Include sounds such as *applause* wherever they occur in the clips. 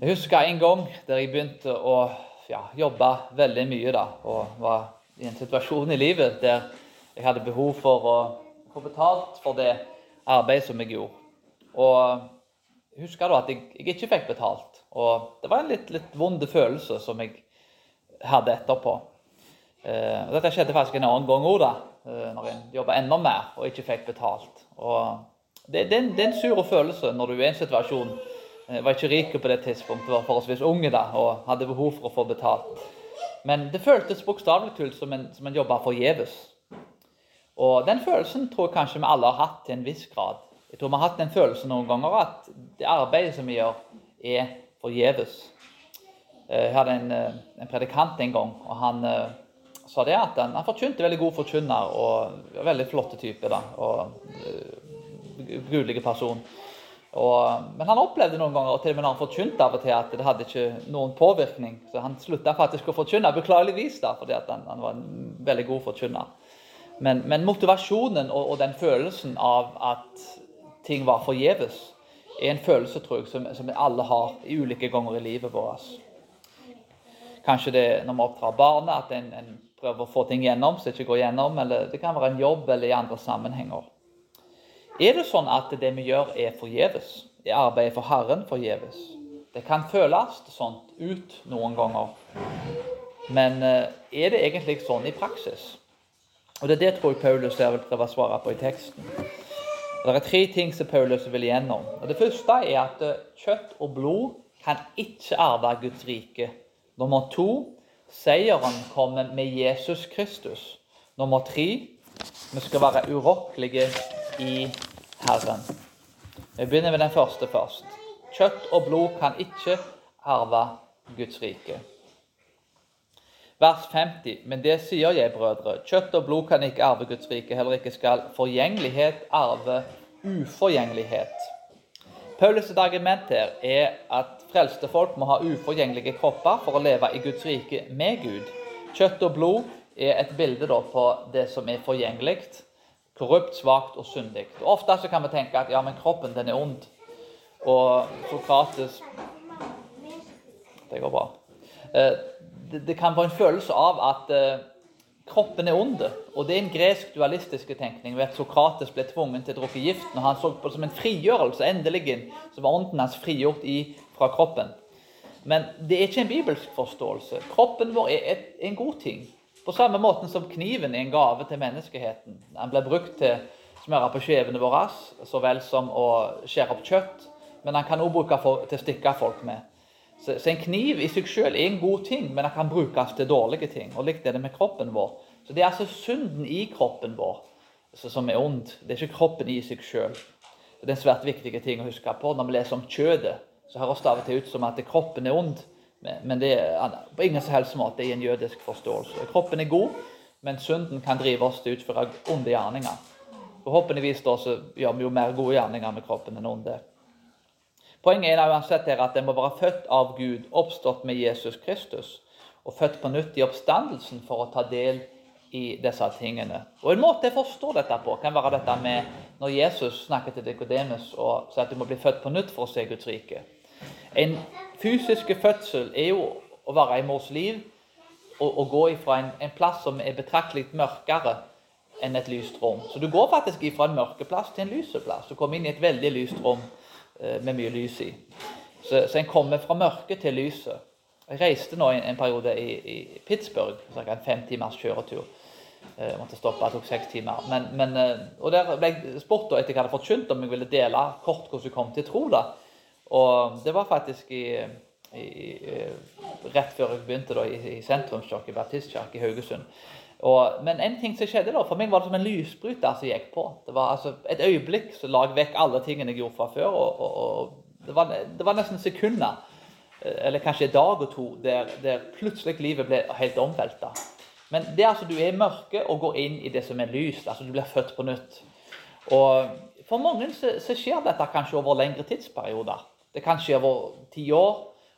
Jeg husker en gang der jeg begynte å ja, jobbe veldig mye da, og var i en situasjon i livet der jeg hadde behov for å få betalt for det arbeidet som jeg gjorde. Og jeg husker da at jeg, jeg ikke fikk betalt. Og det var en litt, litt vond følelse som jeg hadde etterpå. Eh, og dette skjedde faktisk en annen gang òg, da, eh, når en jobba enda mer og ikke fikk betalt. Og det, det, er en, det er en sur følelse når du er i en situasjon jeg var ikke rik på det tidspunktet, var forholdsvis unge da, og hadde behov for å få betalt. Men det føltes bokstavelig talt som en, som en jobba forgjeves. Og den følelsen tror jeg kanskje vi alle har hatt til en viss grad. Jeg tror vi har hatt den følelsen noen ganger at det arbeidet som vi gjør, er forgjeves. Eh, jeg hadde en, eh, en, predikant en gang, og han sa det at han, han forkynte veldig god forkynner og veldig flotte type. da, og uh, Gudelige person. Og, men han opplevde noen ganger, og til og med når han forkynte av og til, at det hadde ikke noen påvirkning. Så han slutta faktisk å forkynne, beklageligvis, da, fordi han, han, var en veldig god forkynner. Men, men motivasjonen og, og, den følelsen av at ting var forgjeves, er en følelse tror jeg, som, som alle har i ulike ganger i livet vårt. Kanskje det når vi oppdrar barnet, at en, en prøver å få ting gjennom det ikke går gjennom. Eller det kan være en jobb eller i andre sammenhenger. Er det sånn at det vi gjør, er forgjeves? Er arbeidet for Herren forgjeves? Det kan føles sånn ut noen ganger. Men eh, er det egentlig sånn i praksis? Og Det er det tror jeg Paulus jeg vil prøve å svare på i teksten. Det er tre ting som Paulus vil igjennom. Og Det første er at eh, kjøtt og blod kan ikke arve Guds rike. Nummer to seieren kommer med Jesus Kristus. Nummer tre vi skal være urokkelige i Herren. Vi begynner med den første først. Kjøtt og blod kan ikke arve Guds rike. Vers 50. Men det sier jeg, brødre. Kjøtt og blod kan ikke arve Guds rike. Heller ikke skal forgjengelighet arve uforgjengelighet. Paulus' argument her er at frelste folk må ha uforgjengelige kropper for å leve i Guds rike med Gud. Kjøtt og blod er et bilde på det som er forgjengelig, korrupt, svakt og syndig. Ofte så kan vi tenke at ja, men kroppen den er ond. Og Sokrates Det går bra. Eh, det, kan være en følelse av at eh, kroppen er ond. Og det er en gresk dualistisk tenkning. ved at Sokrates ble tvunget til å drukke gift når han så på det som en frigjørelse. Endelig så var ånden hans frigjort i, fra kroppen. Men det er ikke en bibelsk forståelse. Kroppen vår er et, en god ting. På samme måte som kniven er en gave til menneskeheten. Den blir brukt til å smøre på skjevene våre så vel som å skjære opp kjøtt. Men den kan også brukes til å stikke folk med. Så, så, en kniv i seg selv er en god ting, men den kan brukes til dårlige ting. Og likt er det med kroppen vår. Så Det er altså synden i kroppen vår som er ond. Det er ikke kroppen i seg selv. Det er en svært viktig ting å huske på når vi leser om kjødet. Så høres det av og til ut som at kroppen er ond. Men det er på ingen som helst måte i en jødisk forståelse. Kroppen er god, men synden kan drive oss til å utføre onde gjerninger. Forhåpentligvis da så gjør vi jo mer gode gjerninger med kroppen enn onde. Poenget er uansett at en må være født av Gud, oppstått med Jesus Kristus, og født på nytt i oppstandelsen for å ta del i disse tingene. Og En måte jeg forstår dette på, kan være dette med når Jesus snakker til Dekodemus og sier at du må bli født på nytt for å se Guds rike. En fysisk fødsel er jo å være i mors liv og, og gå ifra en, en, plass som er betraktelig mørkere enn et lyst rom. Så du går faktisk ifra en mørkeplass til en lyseplass. Du kommer inn i et veldig lyst rom eh, med mye lys i. Så, så en kommer fra mørket til lyset. Jeg reiste nå en, en periode i, i Pittsburgh, ca. en fem timers kjøretur. Eh, jeg måtte stoppe, det tok seks timer. Men, men, eh, og Der ble jeg spurt etter hva jeg hadde forkynt om jeg ville dele kort hvordan jeg kom til tro. da. Og det var faktisk i, i, rett før jeg begynte da, i, i sentrumskirken, baptistkirke i Haugesund. Og, men en ting som skjedde da, for meg var det som en lysbryter som gikk på. Det var altså Et øyeblikk som la vekk alle tingene jeg gjorde fra før. og, og, og det, var, det, var, nesten sekunder, eh, eller kanskje en dag og to, der, der plutselig livet ble helt omvelta. Men det er altså, du er i mørket og går inn i det som er lyst. altså Du blir født på nytt. Og For mange så, så skjer dette kanskje over lengre tidsperioder. Det kan skje over ti år,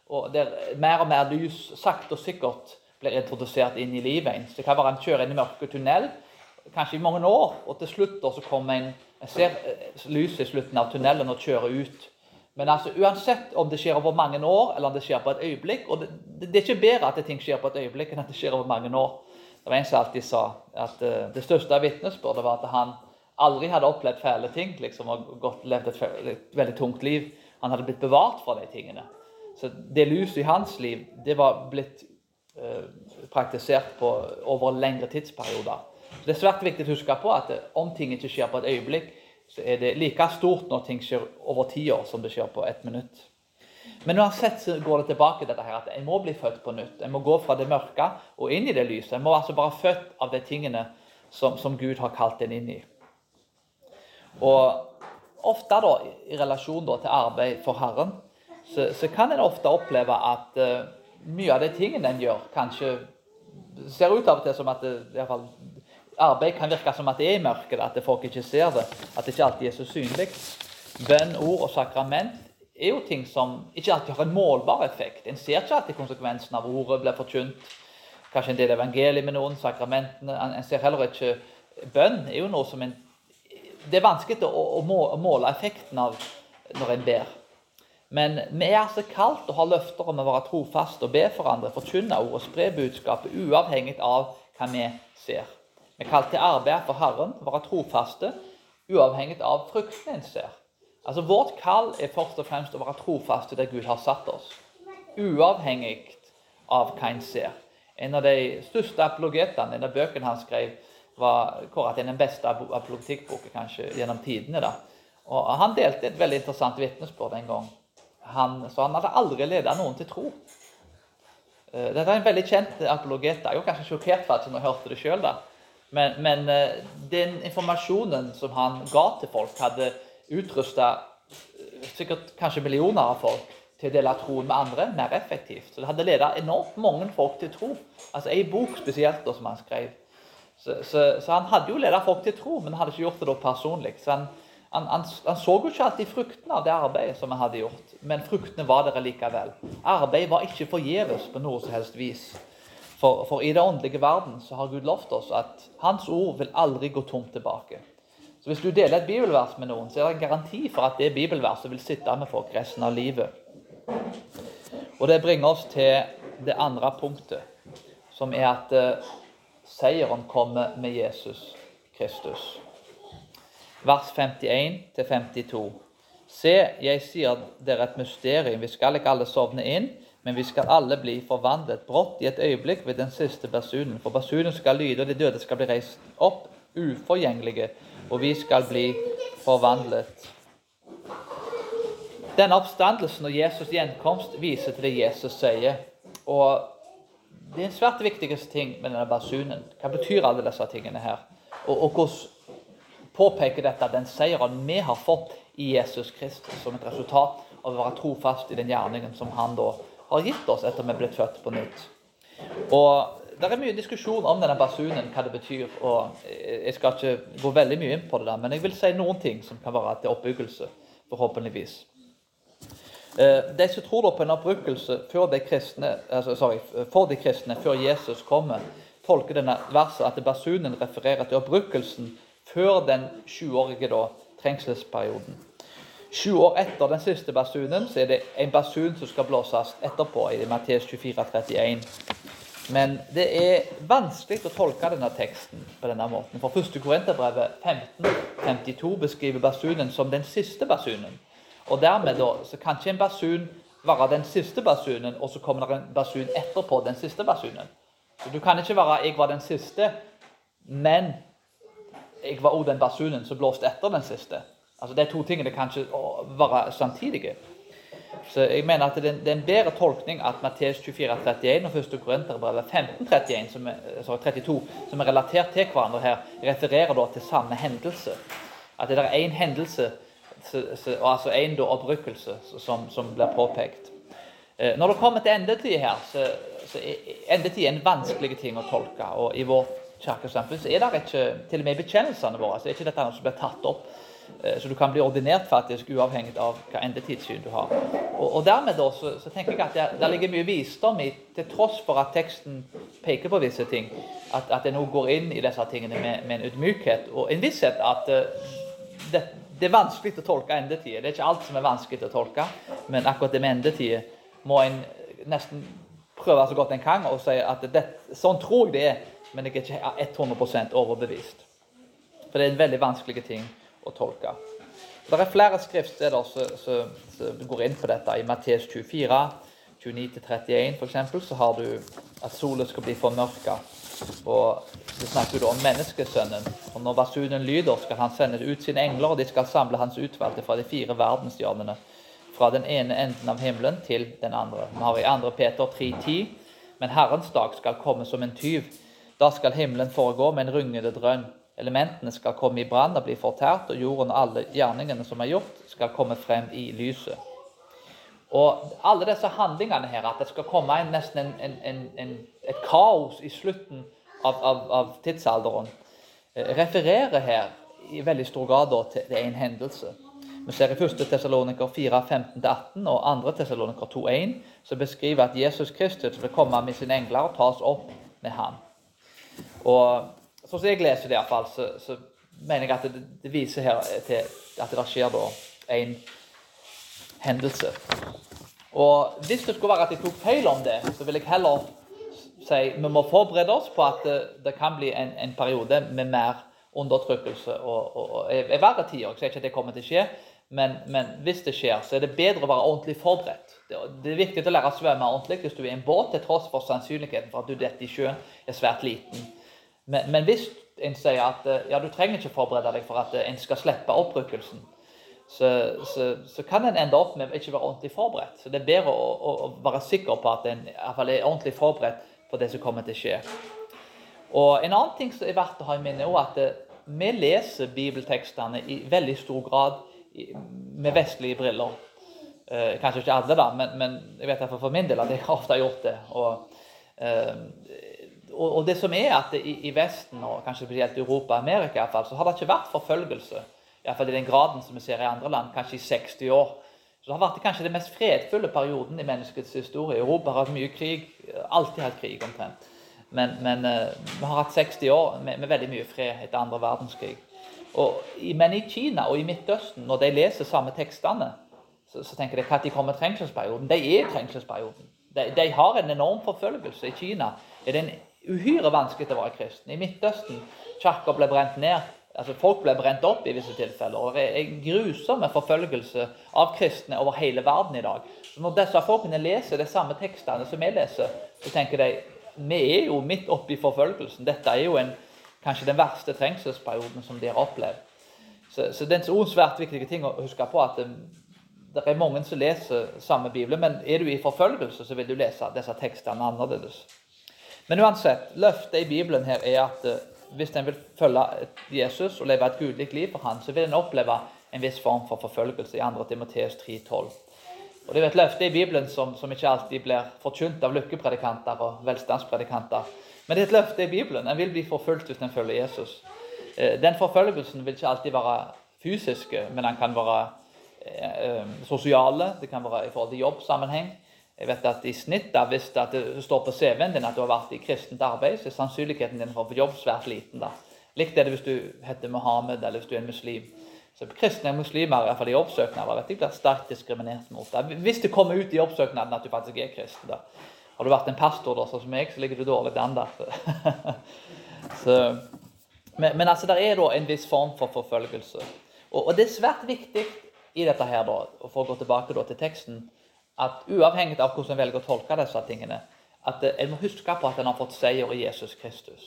og der mer og mer lys sakte og sikkert blir introdusert inn i livet ens. Det kan være en kjører inn i mørke tunnel, kanskje i mange år, og til slutt så kommer en, en ser eh, lyset i slutten av tunnelen og kjører ut Men altså, uansett om det skjer over mange år, eller om det skjer på et øyeblikk og det, det, er ikke bedre at ting skjer på et øyeblikk enn at det skjer over mange år. Det var en som alltid sa at uh, det største vitnesbyrdet var at han aldri hadde opplevd fæle ting liksom, og gått, levd et, et, veldig tungt liv. Han hadde blitt bevart fra de tingene. Så det lyset i hans liv det var blitt eh, praktisert på over lengre tidsperioder. Så Det er svært viktig å huske på at om ting ikke skjer på et øyeblikk, så er det like stort når ting skjer over ti år som det skjer på ett minutt. Men uansett så går det tilbake til dette her, at en må bli født på nytt. En må gå fra det mørke og inn i det lyset. En må altså bare født av de tingene som, som Gud har kalt en inn i. Og ofte da, i relasjon da, til arbeid for Herren, så, så kan en ofte oppleve at uh, mye av de tingene en gjør, kanskje ser ut av og til som at det, i hvert fall arbeid kan virke som at det er i mørket, at folk ikke ser det. At det ikke alltid er så synlig. Bønn, ord og sakrament er jo ting som ikke alltid har en målbar effekt. En ser ikke alltid konsekvensen av ordet blir forkynt. Kanskje en del evangeliet med noen, sakramentene. En ser heller ikke Bønn er jo noe som en Det er vanskelig å, å måle effekten av når en ber. Men vi er altså kalt å ha løfter om å være trofaste og be for andre, forkynne ord og spre budskapet, uavhengig av hva vi ser. Vi er kalt til arbeid for Herren, være trofaste, uavhengig av fruktene en ser. Altså Vårt kall er først og fremst å være trofaste der Gud har satt oss. Uavhengig av hva en ser. En av de største apologetene, en av bøkene han skrev, var kåret til den beste apologetikkboken kanskje gjennom tidene. da. Og Han delte et veldig interessant vitnesbyrd en gang. Han, så han hadde aldri ledet noen til tro. Eh, dette er en veldig kjent apologet. Jeg var kanskje sjokkert for at jeg hørte det sjøl. Men, men, eh, den informasjonen som han ga til folk, hadde utrusta eh, sikkert kanskje millioner av folk til å dele troen med andre mer effektivt. Så det hadde ledet enormt mange folk til tro. Altså Ei bok spesielt da, som han skrev. Så, så, så han hadde jo ledet folk til tro, men han hadde ikke gjort det da personlig. Så han, han, han, han, så jo ikke alltid fruktene av det arbeidet som han hadde gjort, men fruktene var der likevel. Arbeidet var ikke forgjeves på noe som helst vis. For, for, i det åndelige verden så har Gud lovt oss at Hans ord vil aldri gå tomt tilbake. Så Hvis du deler et bibelvers med noen, så er det en garanti for at det bibelverset vil sitte med folk resten av livet. Og Det bringer oss til det andre punktet, som er at uh, seieren kommer med Jesus Kristus. Vers 51-52. Se, jeg sier dere et mysterium. Vi skal ikke alle sovne inn, men vi skal alle bli forvandlet brått i et øyeblikk ved den siste basunen. For basunen skal lyde, og de døde skal bli reist opp uforgjengelige, og vi skal bli forvandlet. Denne oppstandelsen og Jesus' gjenkomst viser til det Jesus sier. Og Det er en svært viktigste ting med denne basunen. Hva betyr alle disse tingene her? Og, og hvordan påpeker dette den seieren vi har fått i Jesus Kristus som et resultat av å være trofast i den gjerningen som han da har gitt oss etter vi er blitt født på nytt. Og Det er mye diskusjon om denne basunen, hva det betyr. og Jeg skal ikke gå veldig mye inn på det, der, men jeg vil si noen ting som kan være til oppbyggelse, forhåpentligvis. Eh, de som tror på en opprykkelse for de kristne, altså, sorry, for de kristne før Jesus kommer, tolker denne verset at basunen refererer til opprykkelsen før den sjuårige trengselsperioden. Sju år etter den siste basunen så er det en basun som skal blåses etterpå, i Matteus 24, 31. Men det er vanskelig å tolke denne teksten på denne måten. For 1. Korinterbrevet 52 beskriver basunen som den siste basunen. Og dermed da, så kan ikke en basun være den siste basunen, og så kommer det en basun etterpå den siste basunen. Så Du kan ikke være 'jeg var den siste', men jeg var også den basunen som blåste etter den siste. Altså De to tingene kan ikke være samtidige. Så jeg mener at det er en bedre tolkning at Matteus 24, 31 og 1. Korinterbrevet 15, 31, som er, sorry, 32, som er relatert til hverandre her, refererer da til samme hendelse. At det er én hendelse, altså én opprykkelse, som, som, blir påpekt. Eh, når det kommer til endetid her, så, så er endetid en vanskelig ting å tolke. og I vårt kirkesamfunn så er det ikke, til og med i bekjennelsene våre, så er ikke dette noe som blir tatt opp Eh, så du kan bli ordinert faktisk uavhengig av hva endetidssyn du har. Og, og dermed da, så, så, tenker jeg at det, det, ligger mye visdom i, til tross for at teksten peker på visse ting, at, at en nå går inn i disse tingene med, med en ydmykhet og en visshet at uh, det, det er vanskelig å tolke endetider. Det er ikke alt som er vanskelig å tolke, men akkurat det med endetider må en nesten prøve så godt en kan og si at det, sånn tror jeg det er, men jeg er ikke 100% overbevist. For det er en veldig vanskelig ting å tolke. Det er flere skriftsteder som går inn på dette. I Matteus 24, 29-31 f.eks. så har du at solen skal bli formørka. Og det snakker da om menneskesønnen. Og når basunen lyder, skal han sende ut sine engler, og de skal samle hans utvalgte fra de fire verdenshjørnene. Fra den ene enden av himmelen til den andre. Vi har i 2. Peter 3,10.: Men Herrens dag skal komme som en tyv. Da skal himmelen foregå med en rungende drønn. Elementene skal komme i brann og bli fortært, og jorden og alle gjerningene som er gjort, skal komme frem i lyset. Og alle disse handlingene her, at det skal komme en, nesten en, en, en, et kaos i slutten av, av, av tidsalderen, eh, refererer her i veldig stor grad til, til en hendelse. Vi ser i 1. Tessaloniker 4, 15-18 og 2. Tessaloniker 2,1 som beskriver at Jesus Kristus vil komme med sine engler og tas opp med ham. Og Sånn som jeg leser det, iallfall, så, så mener jeg at det, det, viser her til at det skjer da en hendelse. Og Hvis det skulle være at jeg tok feil om det, så vil jeg heller si vi må forberede oss på at det, det kan bli en, en, periode med mer undertrykkelse og, og, og verre tider. Jeg sier ikke at det kommer til å skje, men, men, hvis det skjer, så er det bedre å være ordentlig forberedt. Det, det er viktig å lære å svømme ordentlig hvis du er i en båt, til tross for sannsynligheten for at du detter i sjøen er svært liten. Men, men, hvis en sier at ja, du trenger ikke forberede deg for at en skal slippe opprykkelsen, så, så, så, kan en ende opp med å ikke være ordentlig forberedt. Så det er bedre å, å, å være sikker på at en i hvert fall er ordentlig forberedt på det som kommer til å skje. Og En annen ting som er verdt å ha i minne, er at eh, vi leser bibeltekstene i veldig stor grad med vestlige briller. Eh, kanskje ikke alle, da, men, men jeg vet for min del at jeg ofte har gjort det. Eh, og, og det som er at i, i, Vesten, og kanskje spesielt i Europa og Amerika, i fall, så har det ikke vært forfølgelse iallfall i den graden som vi ser i andre land, kanskje i 60 år. Så Det har vært kanskje den mest fredfulle perioden i menneskets historie. Europa har hatt mye krig, alltid hatt krig omtrent. Men, men uh, vi har hatt 60 år med, med, veldig mye fred etter andre verdenskrig. Og, men i Kina og i Midtøsten, når de leser samme tekstene, så, så tenker de når kommer trengselsperioden. De er trengselsperioden. De, de, har en enorm forfølgelse. I Kina er det en uhyre vanskelig å være kristen. I Midtøsten kirker ble brent ned. Altså, folk ble brent opp i visse tilfeller. og Det er grusomme forfølgelse av kristne over hele verden i dag. Så Når disse folkene leser de samme tekstene som vi leser, så tenker de vi er jo midt oppe i forfølgelsen. Dette er jo en, kanskje den verste trengselsperioden som de har opplevd. Så, så det er en svært viktig ting å huske på at det, det er mange som leser samme bibel, men er du i forfølgelse, så vil du lese disse tekstene annerledes. Men uansett, løftet i Bibelen her er at uh, hvis en vil følge Jesus og leve et gudelig liv for han, så vil en oppleve en viss form for forfølgelse i 2. Timoteus 3,12. Og Det er et løfte i Bibelen som, som ikke alltid blir forkynt av lykkepredikanter og velstandspredikanter. Men det er et løfte i Bibelen. En vil bli forfulgt hvis en følger Jesus. Eh, den forfølgelsen vil ikke alltid være fysisk, men den kan være eh, eh, sosiale. Det kan være i forhold til jobbsammenheng. Jeg vet at i snitt, da, Hvis det står på CV-en din at du har vært i kristent arbeid, så er sannsynligheten din for å få jobb svært liten. da. Likt er det hvis du heter Mohammed eller hvis du er en muslim. Så Kristne muslimer i hvert fall i jobbsøknader vet jeg, blir sterkt diskriminert mot. Da. Hvis det kommer ut i jobbsøknaden at du faktisk er kristen. da. Har du vært en pastor da, sånn som meg, så ligger du dårlig an der. *laughs* så, men, men, altså, det er da en viss form for forfølgelse. Og, og det er svært viktig i dette her, da, for å gå tilbake da, til teksten, at uavhengig av hvordan en velger å tolke disse tingene, at en må huske på at en har fått seier i Jesus Kristus.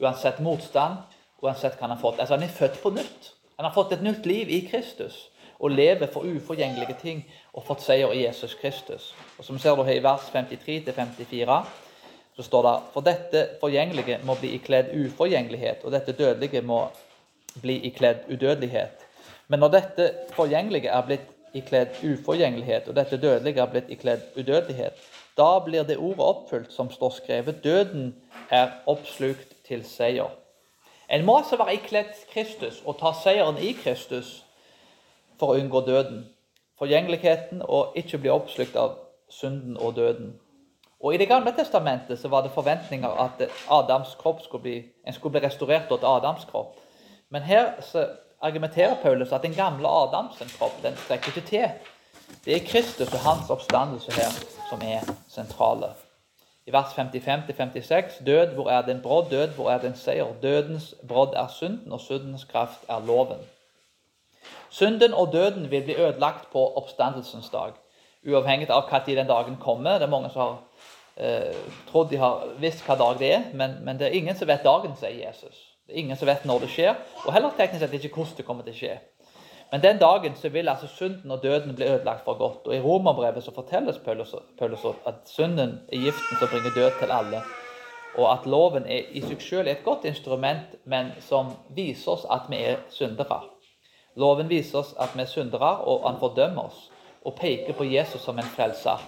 Uansett motstand, uansett hva han har fått. Altså, Han er født på nytt. Han har fått et nytt liv i Kristus og lever for uforgjengelige ting og fått seier i Jesus Kristus. Og Som ser du her i vers 53-54, så står det For dette forgjengelige må bli ikledd uforgjengelighet, og dette dødelige må bli ikledd udødelighet. Men når dette forgjengelige er blitt ikledd uforgjengelighet, og dette dødelige har blitt ikledd udødelighet. Da blir det ordet oppfylt som står skrevet. Døden er oppslukt til seier. En må altså være ikledd Kristus og ta seieren i Kristus for å unngå døden, forgjengeligheten, og ikke bli oppslukt av synden og døden. Og I Det gamle testamentet så var det forventninger at Adams kropp skulle bli, en skulle bli restaurert til Adams kropp. Men her så argumenterer Paulus at den gamle Adams kropp den strekker ikke til. Det er Kristus og hans oppstandelse her som er sentrale. I vers 55-56.: Død, hvor er din brodd? Død, hvor er din seier? Dødens brodd er synden, og syndens kraft er loven. Synden og døden vil bli ødelagt på oppstandelsens dag, uavhengig av når den dagen kommer. Det er mange som har eh, trodd de har visst hva dag det er, men, men, det er ingen som vet dagen, sier Jesus. Det er ingen som vet når det skjer, og heller teknisk sett ikke hvordan det kommer til å skje. Men den dagen så vil altså synden og døden bli ødelagt for godt. Og I romerbrevet så fortelles Paulus, at synden er giften som bringer død til alle. Og at loven er i seg selv et godt instrument, men som viser oss at vi er syndere. Loven viser oss at vi er syndere, og han fordømmer oss. Og peker på Jesus som en frelser.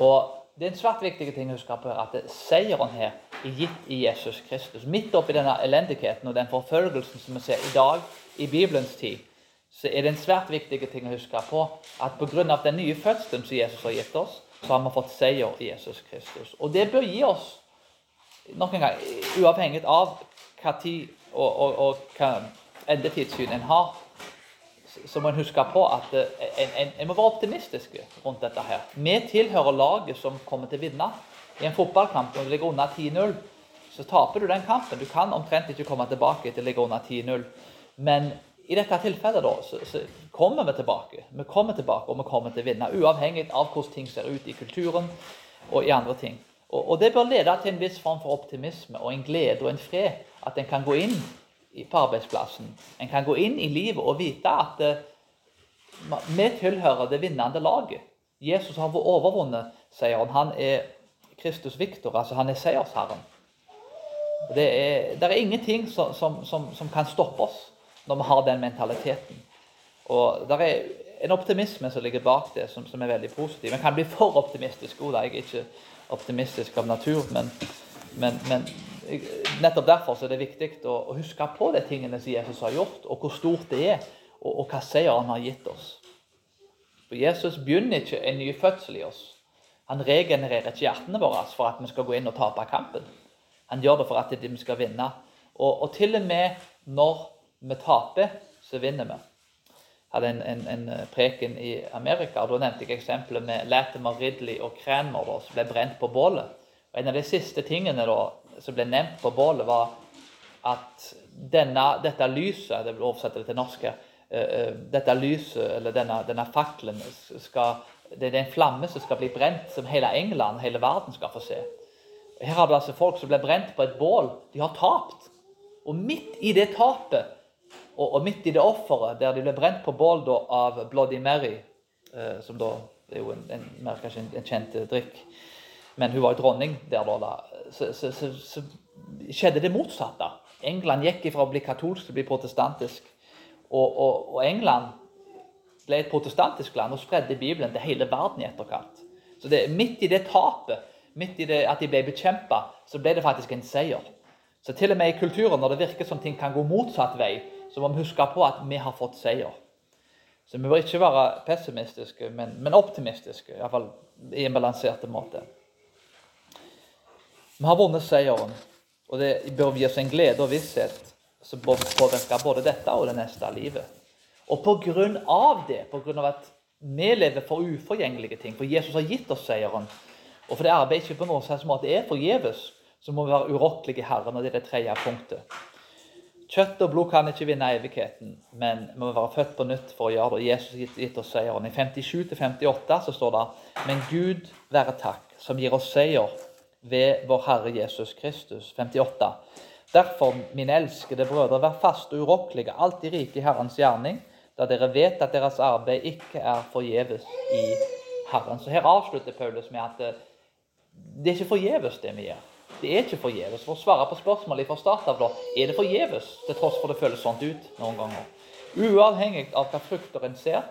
Og Det er en svært viktig ting å huske på her, at seieren her er gitt i Jesus Kristus. Midt oppi denne elendigheten og den forfølgelsen som vi ser i dag i Bibelens tid, så er det en svært viktig ting å huske på at pga. den nye fødselen som Jesus har gitt oss, så har vi fått seier i Jesus Kristus. Og det bør gi oss, nok en gang, uavhengig av hva tid og, og, og hva endetidssyn en har, så må en huske på at eh, en, en, en, må være optimistisk rundt dette. her. Vi tilhører laget som kommer til å vinne. I en fotballkamp når du ligger under 10-0, så taper du den kampen. Du kan omtrent ikke komme tilbake til å ligge under 10-0. Men i dette tilfellet da, så, så, kommer vi tilbake. Vi kommer tilbake, og vi kommer til å vinne. Uavhengig av hvordan ting ser ut i kulturen og i andre ting. Og, og Det bør lede til en viss form for optimisme og en glede og en fred. At en kan gå inn på arbeidsplassen. En kan gå inn i livet og vite at uh, vi tilhører det vinnende laget. Jesus har overvunnet seieren. Han er Kristus Viktor, altså han er seiersherren. Det er, det er ingenting som, som, som, som kan stoppe oss når vi har den mentaliteten. Og Det er en optimisme som ligger bak det, som, er veldig positiv. En kan bli for optimistisk. Oh, jeg er ikke optimistisk av natur, men, men, men nettopp derfor er det viktig å, huske på de tingene som Jesus har gjort, og hvor stort det er, og, hva seier han har gitt oss. For Jesus begynner ikke en ny fødsel i oss. Han regenererer ikke hjertene våre for at vi skal gå inn og tape kampen. Han gjør det for at vi skal vinne. Og, og til og med når vi taper, så vinner vi. Jeg hadde en, en, en, preken i Amerika, og da nevnte jeg eksempelet med Latimer Ridley og Cranmer som ble brent på bålet. Og En av de siste tingene da, som ble nevnt på bålet, var at denne, dette lyset Det vil oversette det til norsk her. Uh, dette lyset, eller denne, denne fakkelen, det er en flamme som skal bli brent, som hele England, hele verden skal få se. Her har du altså folk som ble brent på et bål. De har tapt. Og midt i det tapet og, og, midt i det offeret, der de ble brent på bål da, av Bloody Mary, eh, som da er jo en, en, en, en kjent drikk, men hun var jo dronning der da, så, så, så, så, skjedde det motsatte. England gikk fra å bli katolsk til å bli protestantisk. Og, og, og, England ble et protestantisk land og spredde Bibelen til hele verden i etterkant. Så det, midt i det tapet, midt i det at de ble bekjempa, så ble det faktisk en seier. Så til og med i kulturen, når det virker som ting kan gå motsatt vei, så må vi huske på at vi har fått seier. Så vi bør ikke være pessimistiske, men, men optimistiske. Iallfall i en balansert måte. Vi har vunnet seieren, og det bør gi oss en glede og visshet som påvirker både dette og det neste livet. Og på grunn av det, på grunn av at vi lever for uforgjengelige ting, for Jesus har gitt oss seieren, og for det arbeidet ikke på noen slags måte er forgjeves, så må vi være urokkelige i Herren, det er det tredje punktet. Kjøtt og blod kan ikke vinne evigheten, men vi må være født på nytt for å gjøre det. Jesus har gitt oss seieren. I 57-58 så står det Men Gud være takk, som gir oss seier ved vår Herre Jesus Kristus. 58. Derfor, mine elskede brødre, vær faste og urokkelige, alltid rike i Herrens gjerning, da dere vet at deres arbeid ikke er forgjeves i Herren. Så her avslutter Paulus med at det er ikke forgjeves, det vi gjør. Det er ikke forgjeves. For å svare på spørsmålet fra start av, da, er det forgjeves, til tross for det føles sånn ut noen ganger. Uavhengig av hva frukter en ser,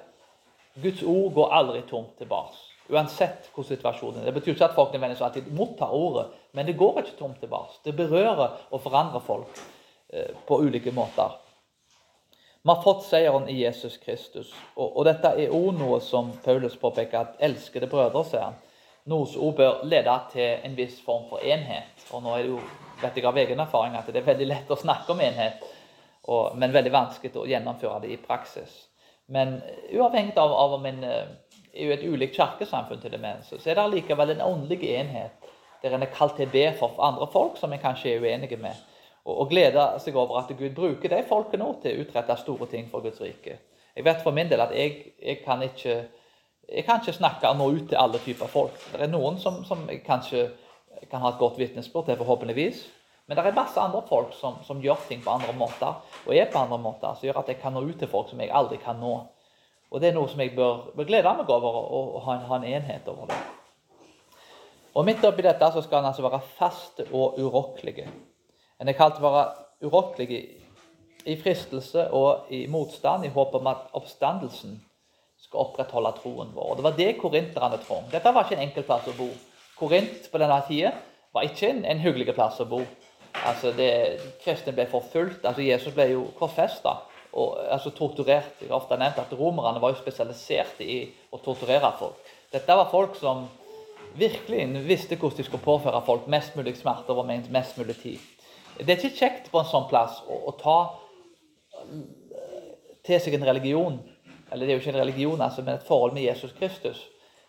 Guds ord går aldri tomt tilbake. Uansett hvordan situasjonen er. Det betyr ikke at folk nødvendigvis alltid mottar ordet, men det går ikke tomt tilbake. Det berører og forandrer folk eh, på ulike måter. Vi har fått seieren i Jesus Kristus. Og, dette er òg noe som Paulus påpeker, at elskede brødre, sier han, noe som bør lede til en viss form for enhet. Og nå er det jo, vet jeg av egen erfaring at det er veldig lett å snakke om enhet. men veldig vanskelig å gjennomføre det i praksis. Men uavhengig av, av om en er jo et ulikt kirkesamfunn til demens, så, er det likevel en åndelig enhet der en er kalt til å be for andre folk som en kanskje er uenige med. Og, og glede seg over at Gud bruker de folkene til å utrette store ting for Guds rike. Jeg vet for min del at jeg, jeg kan ikke jeg kan ikke snakke nå ut til alle typer folk. Det er noen som, som jeg kanskje kan ha et godt vitnesbyrd til, forhåpentligvis. Men det er masse andre folk som, som, gjør ting på andre måter, og er på andre måter, som gjør at jeg kan nå ut til folk som jeg aldri kan nå. Og Det er noe som jeg bør, bør glede meg over, og, ha, en, ha en enhet over det. Og Midt oppi dette så skal han altså være fast og urokkelige. En er kalt å være urokkelig i fristelse og i motstand, i håp om at oppstandelsen skal opprettholde troen vår. Og Det var det korinterne trong. Dette var ikke en enkel plass å bo. Korint på denne tida var ikke en, en hyggelig plass å bo. Altså det, Kristne ble forfulgt. altså Jesus ble jo korsfesta og altså torturert. Jeg har ofte nevnt at Romerne var jo spesialiserte i å torturere folk. Dette var folk som virkelig visste hvordan de skulle påføre folk mest mulig smerte over mest mulig tid. Det er ikke kjekt på en sånn plass å, å ta til seg en religion eller det er jo ikke en religion, altså, men et forhold med Jesus Kristus,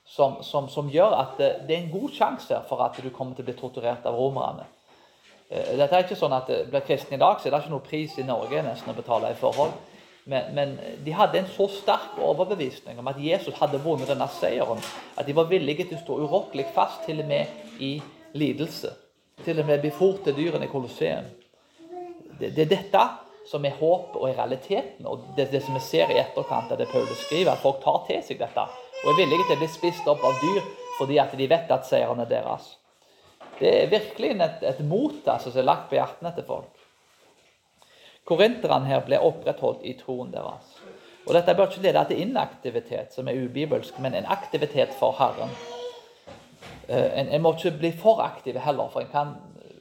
som, som, som gjør at det, det, er en god sjanse for at du kommer til å bli torturert av romerne. Eh, dette er ikke sånn at det blir kristen i dag, så er det ikke noe pris i Norge nesten å betale i forhold. Men, men, de hadde en så sterk overbevisning om at Jesus hadde vunnet denne seieren, at de var villige til å stå urokkelig fast, til og med i lidelse. Til og med befort til dyrene i Colosseum. Det, det er dette som er håpet og er realiteten. Og det, det, som vi ser i etterkant av det Paulus skriver, at folk tar til seg dette og er villige til å bli spist opp av dyr fordi at de vet at seieren er deres. Det er virkelig et, et mot altså, som er lagt på hjertene til folk. Korinterne her ble opprettholdt i troen deres. Og Dette bør ikke lede til inaktivitet, som er ubibelsk, men en aktivitet for Herren. Eh, en, en må ikke bli for aktiv heller, for en kan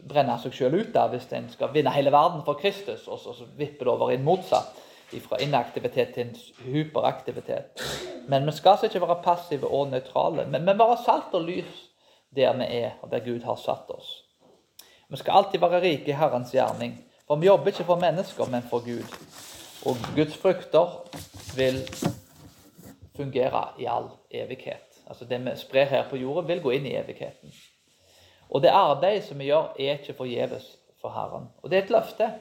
brenne seg sjøl ut da, hvis en skal vinne hele verden for Kristus, og så, så vipper det over i en motsatt. Fra inaktivitet til en hyperaktivitet. Men vi skal altså ikke være passive og nøytrale, men, men være salt og lys der vi er, og der Gud har satt oss. Vi skal alltid være rike i Herrens gjerning, for vi jobber ikke for mennesker, men for Gud. Og Guds frukter vil fungere i all evighet. Altså Det vi sprer her på jorda, vil gå inn i evigheten. Og det arbeidet som vi gjør, er ikke forgjeves for Herren. Og det er et løfte.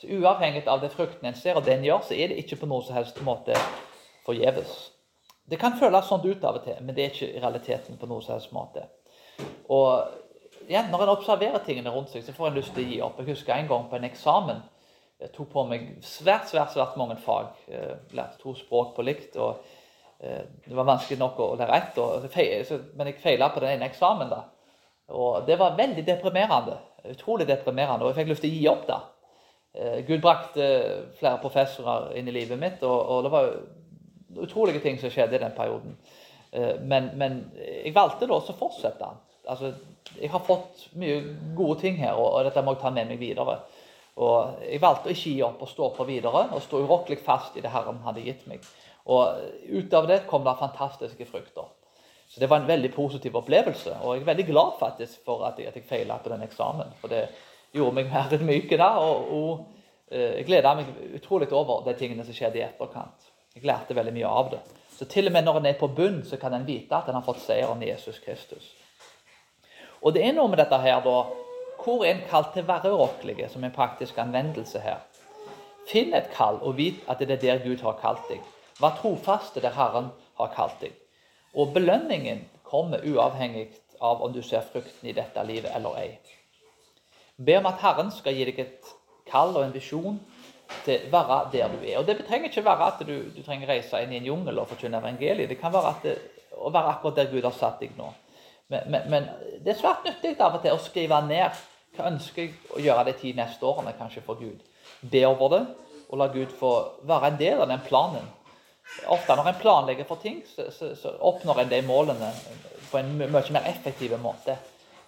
Så Uavhengig av det frukten en ser, og det en gjør, så er det ikke på noen som helst måte forgjeves. Det kan føles sånn ut av og til, men det er ikke i realiteten på noen som helst måte. Og igjen, Når en observerer tingene rundt seg, så får en lyst til å gi opp. Jeg husker en gang på en eksamen. Jeg tok på meg svært svært, svært mange fag. Jeg lærte to språk på likt. og eh, Det var vanskelig nok å lære ett, men jeg feila på den ene eksamen. da. Og Det var veldig deprimerende. Utrolig deprimerende. Og jeg fikk lyst til å gi opp da. Eh, Gud brakte flere professorer inn i livet mitt, og, og det var utrolige ting som skjedde i den perioden. Eh, men, men jeg valgte da å fortsette. Altså, jeg har fått mye gode ting her, og, dette må jeg ta med meg videre. Og Jeg valgte å ikke gi opp og stå på videre, og stå urokkelig fast i det Herren hadde gitt meg. Og Ut av det kom det fantastiske frukter. Så det var en veldig positiv opplevelse. Og jeg er veldig glad faktisk for at jeg, at jeg feila på den eksamen. For det gjorde meg mer enn myk da. Og, og eh, jeg gleda meg utrolig over de tingene som skjedde i etterkant. Jeg lærte veldig mye av det. Så til og med når en er på bunn, så kan en vite at en har fått seieren i Jesus Kristus. Og det er noe med dette her, da. Hvor er en kalt til å være urokkelig, som en praktisk anvendelse her? Finn et kall, og vit at det er der Gud har kalt deg. Vær trofaste der Herren har kalt deg. Og belønningen kommer uavhengig av om du ser frukten i dette livet eller ei. Be om at Herren skal gi deg et kall og en visjon til å være der du er. Og Det trenger ikke være at du, du trenger reise inn i en jungel og forkynne evangeliet. Det kan være det, å være akkurat der Gud har satt deg nå. Men, men, men, det er svært nyttig av og til å skrive ned hva ønsker jeg å gjøre de ti neste årene kanskje for Gud. Be over det, og la Gud få være en del av den planen Ofte når en planlegger for ting, så, så, så oppnår en de målene på en mye mer effektiv måte.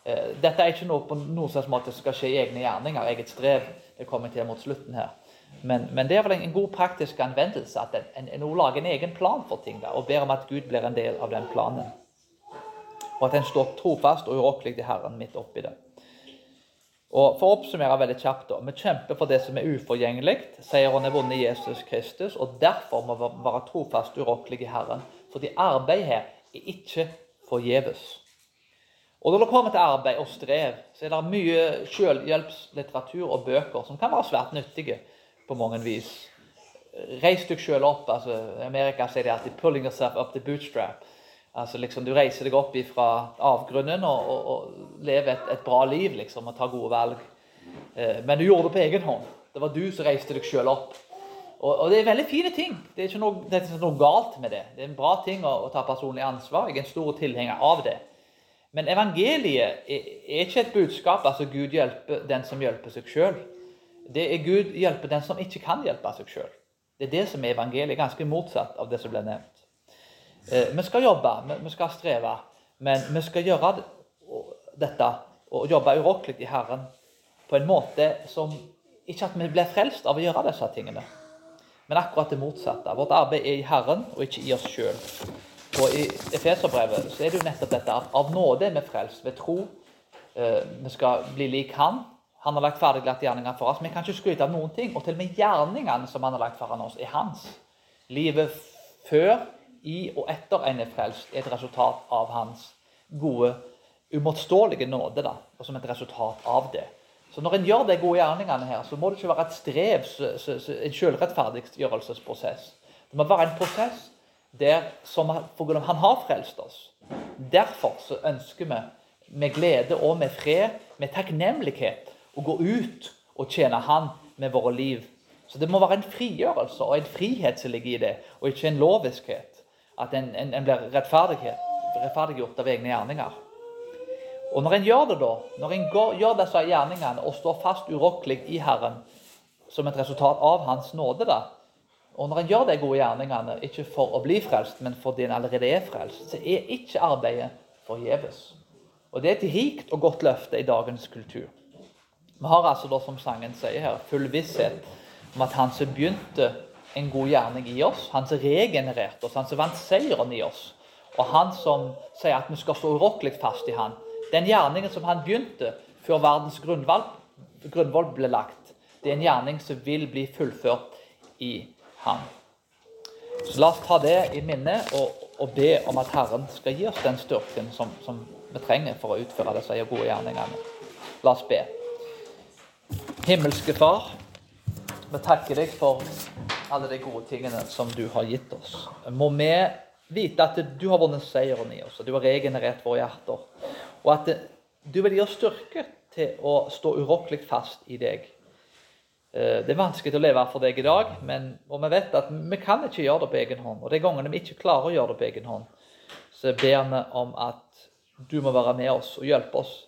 Eh, dette er ikke noe på noen slags måte som skal skje i egne gjerninger, eget strev. Det kommer til mot slutten her. Men, men det er vel en god praktisk anvendelse at en, en, en lager en egen plan for ting da, og ber om at Gud blir en del av den planen. Og at en står trofast og urokkelig til Herren midt oppi det. Og For å oppsummere veldig kjapt da, Vi kjemper for det som er uforgjengelig. Seieren er vunnet i Jesus Kristus, og derfor må vi være trofast urokkelige i Herren. Fordi arbeidet her er ikke forgjeves. Og Når det kommer til arbeid og strev, så er det mye selvhjelpslitteratur og bøker som kan være svært nyttige på mange vis. Reis deg selv opp. altså I Amerika sier de alltid 'pulling yourself up the bootstrap'. Altså liksom Du reiser deg opp fra avgrunnen og, og, og lever et, et, bra liv liksom, og tar gode valg. Eh, men du gjorde det på egen hånd. Det var du som reiste deg sjøl opp. Og, og, det er veldig fine ting. Det er ikke noe, er noe galt med det. Det er en bra ting å, å, ta personlig ansvar. Jeg er en stor tilhenger av det. Men evangeliet er, er ikke et budskap altså Gud hjelper den som hjelper seg sjøl. Det er Gud hjelper den som ikke kan hjelpe seg sjøl. Det er det som er evangeliet. Ganske motsatt av det som ble nevnt. Eh, vi skal jobbe, vi skal streve, men vi skal gjøre dette og jobbe urokkelig i Herren på en måte som ikke at vi blir frelst av å gjøre disse tingene, men akkurat det motsatte. Vårt arbeid er i Herren og ikke i oss sjøl. Og I Efeserbrevet så er det jo nettopp dette at av nåde er vi frelst ved tro. Eh, vi skal bli lik Han. Han har lagt ferdiglagt gjerninger for oss. Vi kan ikke skryte av noen ting. Og til og med gjerningene som han har lagt foran oss, er hans. Livet før i og etter en er frelst, er et resultat av hans gode, umåtståelige nåde. da, og som et resultat av det. Så når en gjør de gode gjerningene her, så må det ikke være et strev, en selvrettferdiggjørelsesprosess. Det må være en prosess der som han har frelst oss. Derfor så ønsker vi med glede og med fred, med takknemlighet, å gå ut og tjene Han med våre liv. Så det må være en frigjørelse og en frihet som ligger i det, og ikke en loviskhet at en, en, en blir rettferdiggjort av egne gjerninger. Og når en gjør det, da, når en går, gjør disse gjerningene og står fast urokkelig i Herren som et resultat av Hans nåde, da, og når en gjør de gode gjerningene, ikke for å bli frelst, men fordi en allerede er frelst, så er ikke arbeidet forgjeves. Og det er et rikt og godt løfte i dagens kultur. Vi har altså da, som sangen sier her, full visshet om at han som begynte en god gjerning i oss. Han som regenererte oss, han som vant seieren i oss. Og han som sier at vi skal stå urokkelig fast i han. Den gjerningen som han begynte før verdens grunnvoll ble lagt, det er en gjerning som vil bli fullført i han. Så La oss ta det i minne og, og be om at Herren skal gi oss den styrken som, som vi trenger for å utføre disse gode gjerningene. La oss be. Himmelske Far, vi takker deg for alle de gode tingene som du har gitt oss. Må vi vite at du har vunnet seieren i oss, og du har regenerert våre hjerter. Og at du vil gi oss styrke til å stå urokkelig fast i deg. Eh, det er vanskelig å leve for deg i dag, men, og vi vet at vi kan ikke gjøre det på egen hånd. Og de gangene vi ikke klarer å gjøre det på egen hånd, så ber vi om at du må være med oss og hjelpe oss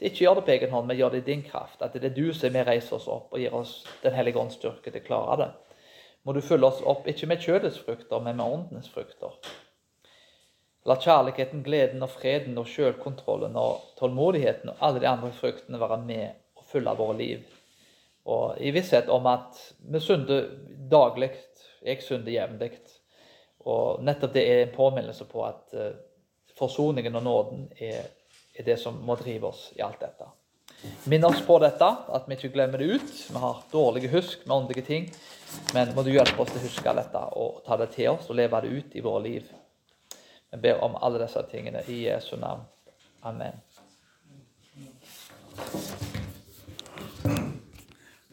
til ikke gjøre det på egen hånd, men gjør det i din kraft. At det er du som er med reiser oss opp og gir oss Den hellige ånds styrke til å klare det må du følge oss opp, ikke med kjødets frukter, men med åndenes frukter. La kjærligheten, gleden og freden og sjølkontrollen og tålmodigheten og alle de andre fruktene være med og fylle våre liv. Og i visshet om at vi synder daglig, jeg synder jevnlig. Og nettopp det er en påminnelse på at uh, forsoningen og nåden er, er det som må drive oss i alt dette. Minn oss på dette, at vi ikke glemmer det ut. Vi har dårlige husk med åndelige ting. Men må du hjelpe oss til å huske dette og ta det til oss og leve det ut i våre liv. Vi ber om alle disse tingene i Jesu navn. Amen.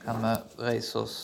Kan vi reise oss